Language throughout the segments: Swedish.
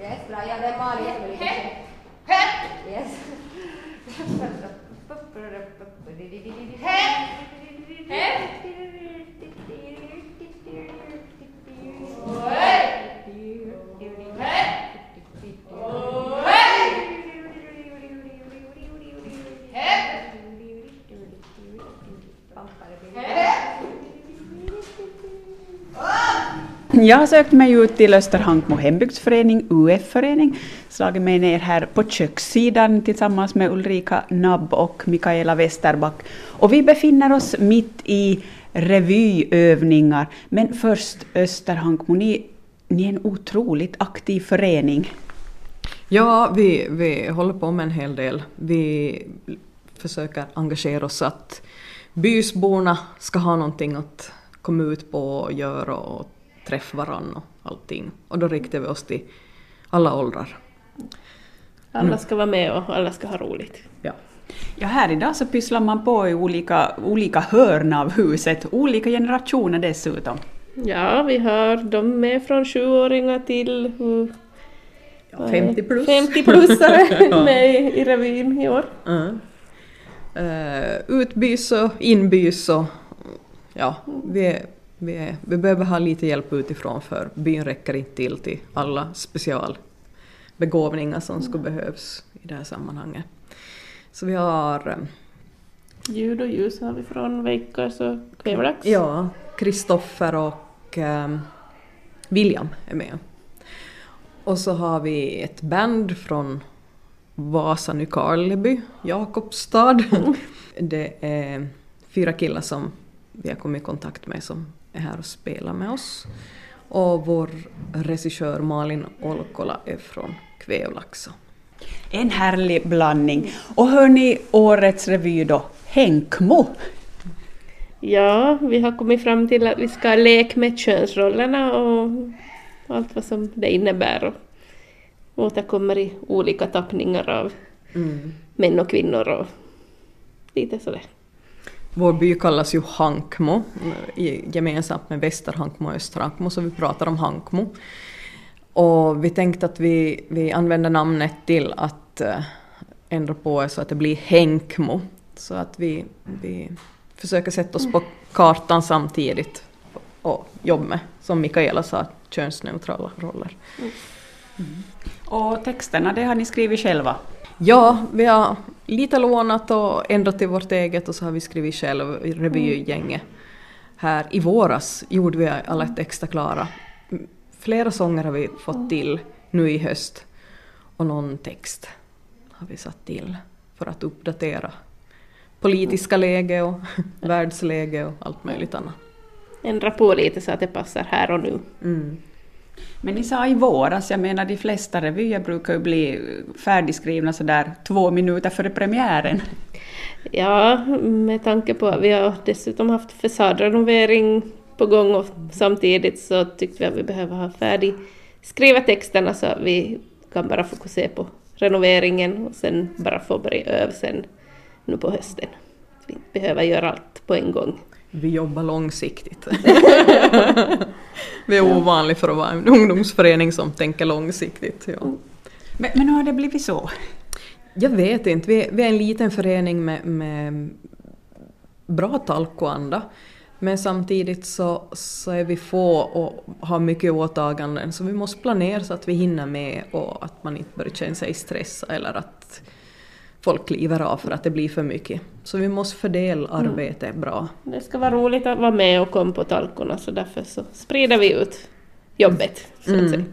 Yes, bra. Ja, det är Malin som är lite Yes. Jag har sökt mig ut till Österhankmo hembygdsförening, UF-förening, slagit mig ner här på kökssidan tillsammans med Ulrika Nabb och Mikaela Westerback. Och vi befinner oss mitt i revyövningar. Men först Österhankmo, ni, ni är en otroligt aktiv förening. Ja, vi, vi håller på med en hel del. Vi försöker engagera oss så att bysborna ska ha någonting att komma ut på och göra och träffa varann och allting. Och då riktar vi oss till alla åldrar. Alla ska vara med och alla ska ha roligt. Ja. Ja, här idag så pysslar man på i olika, olika hörn av huset, olika generationer dessutom. Ja, vi har de med från sjuåringar till uh, Ja, 50 plus. 50-plussare Ja. med i, i revyn i år. Ja. Uh, utbys och inbys och ja, vi, är- vi, är- vi behöver ha lite hjälp utifrån för byn räcker inte till till alla specialbegåvningar som skulle behövas i det här sammanhanget. Så vi har eh, Ljud och ljus har vi från Veikkas och Kvävlax. Ja, Kristoffer och ehm, William är med. Och så har vi ett band från Vasa Nykarleby, Jakobstad. Det är fyra killar som vi har kommit i kontakt med som är här och spelar med oss. Och vår regissör Malin Olkola är från Kvävlax. En härlig blandning. Och hörni, årets revy då, Henkmo. Ja, vi har kommit fram till att vi ska ha lek med könsrollerna och allt vad som det innebär och återkommer i olika tappningar av Mm. män och kvinnor och lite sådär. Vår by kallas ju Hankmo, gemensamt med Västerhankmo och Österhankmo, så vi pratar om Hankmo. Och vi tänkte att vi, vi använder namnet till att eh, ändra på det så att det blir Henkmo. Så att vi, vi försöker sätta oss på kartan samtidigt och jobba med, som Mikaela sa, könsneutrala roller. Mm. Och texterna, det har ni skrivit själva. Ja, vi har lite lånat och ändrat till vårt eget och så har vi skrivit själv revygänget. Här i våras gjorde vi alla ett extra klara. Flera sånger har vi fått till nu i höst och någon text har vi satt till för att uppdatera politiska läge och världsläge och allt möjligt annat. Ändra på lite så att det passar här och nu. Mm. Men ni sa i våras, jag menar de flesta revyer brukar ju bli färdigskrivna sådär två minuter före premiären. Ja, med tanke på att vi har dessutom haft fasadrenovering på gång och samtidigt så tyckte vi att vi behöver ha färdig skriva texterna så att vi kan bara fokusera på renoveringen och sen bara få börja öva sen nu på hösten. Vi behöver göra allt på en gång. Vi jobbar långsiktigt. vi är ovanliga för att vara en ungdomsförening som tänker långsiktigt. Ja. Men, men hur har det blivit så? Jag vet inte, vi är, vi är en liten förening med, med bra talkoanda. Men samtidigt så, så är vi få och har mycket åtaganden så vi måste planera så att vi hinner med och att man inte börjar känna sig stressad eller att folk kliver av för att det blir för mycket. Så vi måste fördela arbetet bra. Det ska vara roligt att vara med och komma på talkorna så därför så sprider vi ut jobbet. Så att säga.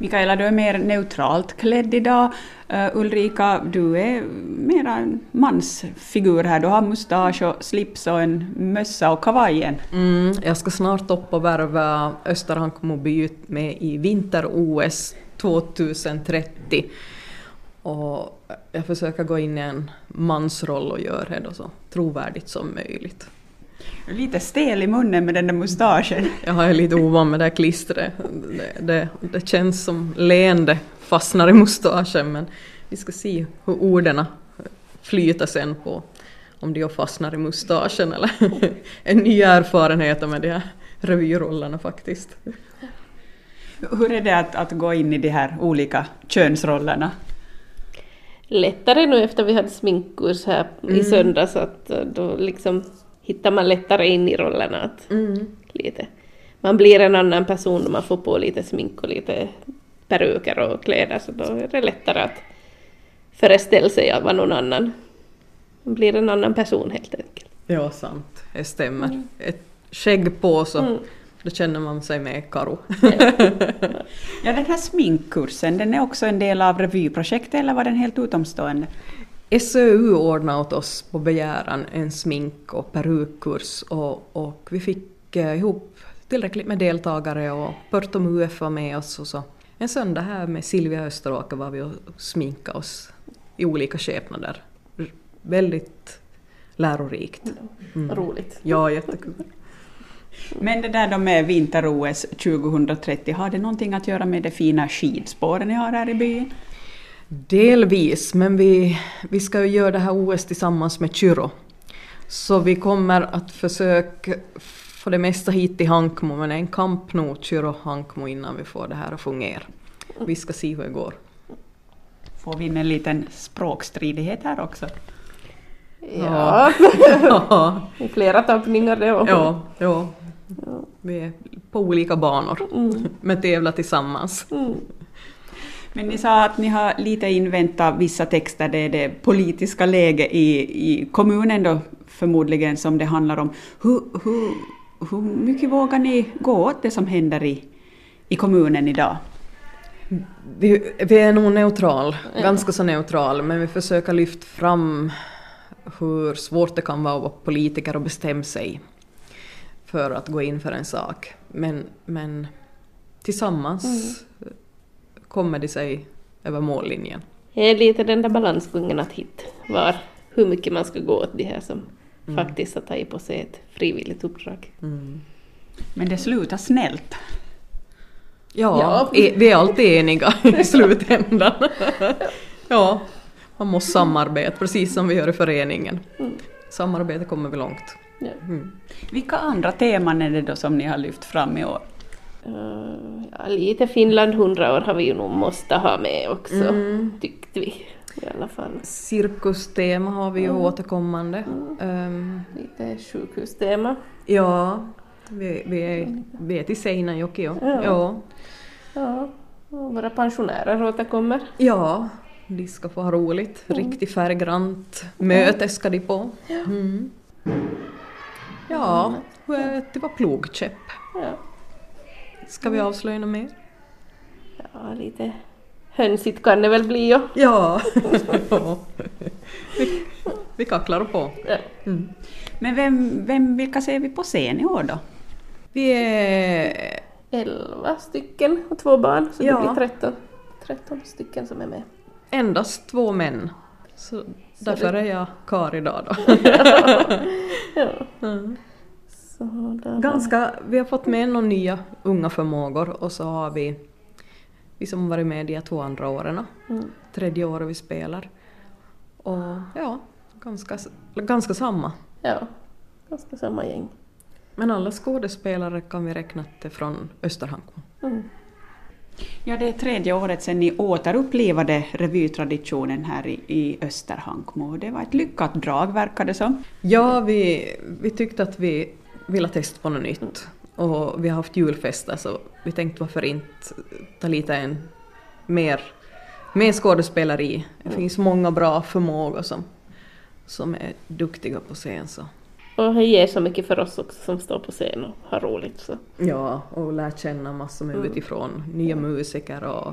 Mikaela, du är mer neutralt klädd idag. Uh, Ulrika, du är mera en mansfigur här. Du har mustasch och slips och en mössa och kavajen. Mm, jag ska snart upp och värva Österhankmo by med i vinter-OS 2030. Och jag försöker gå in i en mansroll och göra det då så trovärdigt som möjligt. Lite stel i munnen med den där mustaschen. Jag är lite ovan med det här klistret. Det, det, det känns som leende fastnar i mustaschen men vi ska se hur orden flyter sen på om de fastnar i mustaschen eller en ny erfarenhet med de här revyrollerna faktiskt. Hur är det att, att gå in i de här olika könsrollerna? Lättare nu efter vi hade sminkkurs här i söndags, att eh, då liksom hittar man lättare in i rollerna. Att lite. Man blir en annan person när man får på lite smink och lite peruker och kläder, så då är det lättare att föreställa sig att vara någon annan. Man blir en annan person helt enkelt. Ja, sant. Det stämmer. Ett skägg på så då känner man sig med Karo. Ja, den här sminkkursen, den är också en del av revyprojektet eller var den helt utomstående? SÖU ordnade åt oss på begäran en smink och perukkurs och, och vi fick eh, ihop tillräckligt med deltagare och Pörtom UF var med oss och så en söndag här med Silvia Österåker var vi och sminkade oss i olika skepnader. Väldigt lärorikt. Roligt. Ja, jättekul. Men det där då med vinter-OS 2030, har det någonting att göra med de fina skidspåren ni har här i byn? Delvis, men vi, vi ska ju göra det här OS tillsammans med Kyrå. Så vi kommer att försöka få det mesta hit till Hankmo, men en kamp nog Kyrå Hankmo innan vi får det här att fungera. Vi ska se hur det går. Får vi in en liten språkstridighet här också? Ja, ja, flera tappningar det också. ja, ja. Vi är på olika banor, men tävlar tillsammans. Men ni sa att ni har lite inväntat vissa texter, det är det politiska läget i, i kommunen då förmodligen som det handlar om. Hur, hur, hur mycket vågar ni gå åt det som händer i, i kommunen idag? Vi, vi är nog neutral, ganska så neutral, men vi försöker lyfta fram hur svårt det kan vara att vara politiker och bestämma sig för att gå in för en sak. Men, men tillsammans kommer de sig över mållinjen. Det är lite den där balansgången att hitta var, hur mycket man ska gå åt de här som faktiskt har tagit på sig ett frivilligt uppdrag. Men det slutar snällt. Ja, Ja. vi är alltid eniga i slutändan. ja, man måste samarbeta, precis som vi gör i föreningen. Samarbete kommer vi långt. Ja. Vilka andra teman är det då som ni har lyft fram i år? Eh, ja, lite Finland 100 år har vi ju nog måste ha med också, tyckte vi i alla fall. Cirkustema har vi ju återkommande. Ehm, Lite sjukhustema. ja, vi, vi, är, vi är till Seinäjoki. Ja. Ja. Ja. Ja, och våra pensionärer återkommer. ja, de ska få ha roligt. Riktigt färggrant möte ska de på. Mm. Ja, är det vara plogkäpp? Ja, Ska vi avslöja något mer? ja lite hönsigt kan det väl bli ju. Ja. vi, vi kacklar på. Ja. Men vem, vem, vilka ser vi på scen i år då? Vi är... Elva stycken och två barn, så Ja. det blir 13, 13 stycken som är med. Endast två män. Så därför är jag kar idag då. Ja. Så där Ganska, vi har fått med några nya unga förmågor och så har vi vi som varit med de två andra åren. Mm. Tredje året vi spelar. Och ja, ganska, ganska samma. Ja, ganska samma gäng. Men alla skådespelare kan vi räkna till från Österhankmo. Mm. Ja, det är tredje året sedan ni återupplivade revytraditionen här i, i Österhankmo. Det var ett lyckat drag verkar det som. Ja, vi, vi tyckte att vi ville testa på något nytt. Och vi har haft julfester så vi tänkte varför inte ta lite en mer, mer skådespeleri. Det finns många bra förmågor som, som är duktiga på scen. Så. Och det ger så mycket för oss också som står på scen och har roligt. Så. Ja, och lära känna massor med utifrån. Nya musiker och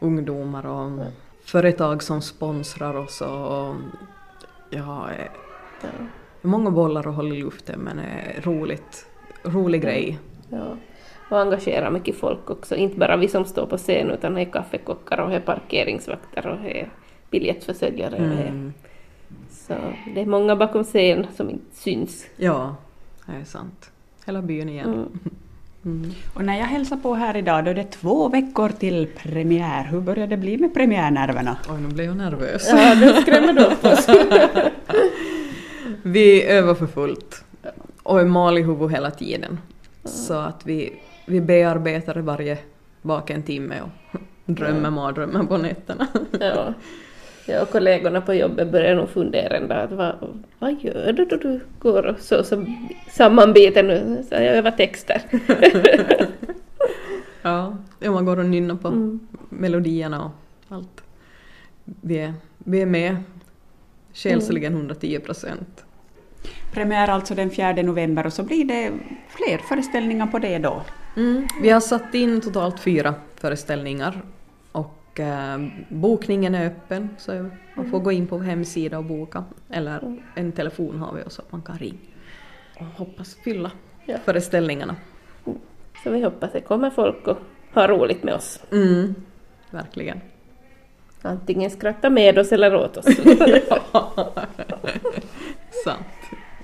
ungdomar och företag som sponsrar oss och ja, Ja. många bollar att hålla i luften men eh, roligt, rolig grej. Ja. Och engagera mycket folk också, inte bara vi som står på scen utan det är kaffekockar och det är parkeringsvakter och det är biljettförsäljare. och det är- Så det är många bakom scen som inte syns. Ja, det är sant. Hela byn igen. Mm. Och när jag hälsar på här idag då är det två veckor till premiär. Hur börjar det bli med premiärnerverna? Oj, nu blev jag nervös. Ja, det skrämmer då upp oss. Vi övar för fullt och är mal i huvudet hela tiden. Så att vi, vi bearbetar varje, vaken en timme och drömmer mardrömmar på nätterna. Ja. Ja, och kollegorna på jobbet börjar nog fundera dag, att vad, vad gör du då du går och så, så sammanbiten? Så jag övar texter. Ja, ja man går och nynnar på Mm. melodierna och allt. Vi är, vi är med själsligen 110 procent. Premiär alltså den 4 november och så blir det fler föreställningar på det då. Mm. Vi har satt in totalt fyra föreställningar och eh, bokningen är öppen så man får gå in på hemsida och boka. Eller en telefon har vi också att man kan ringa. Och hoppas fylla Ja. föreställningarna. Så vi hoppas det kommer folk och ha roligt med oss. Mm. Verkligen. Antingen skratta med oss eller åt oss. Sant.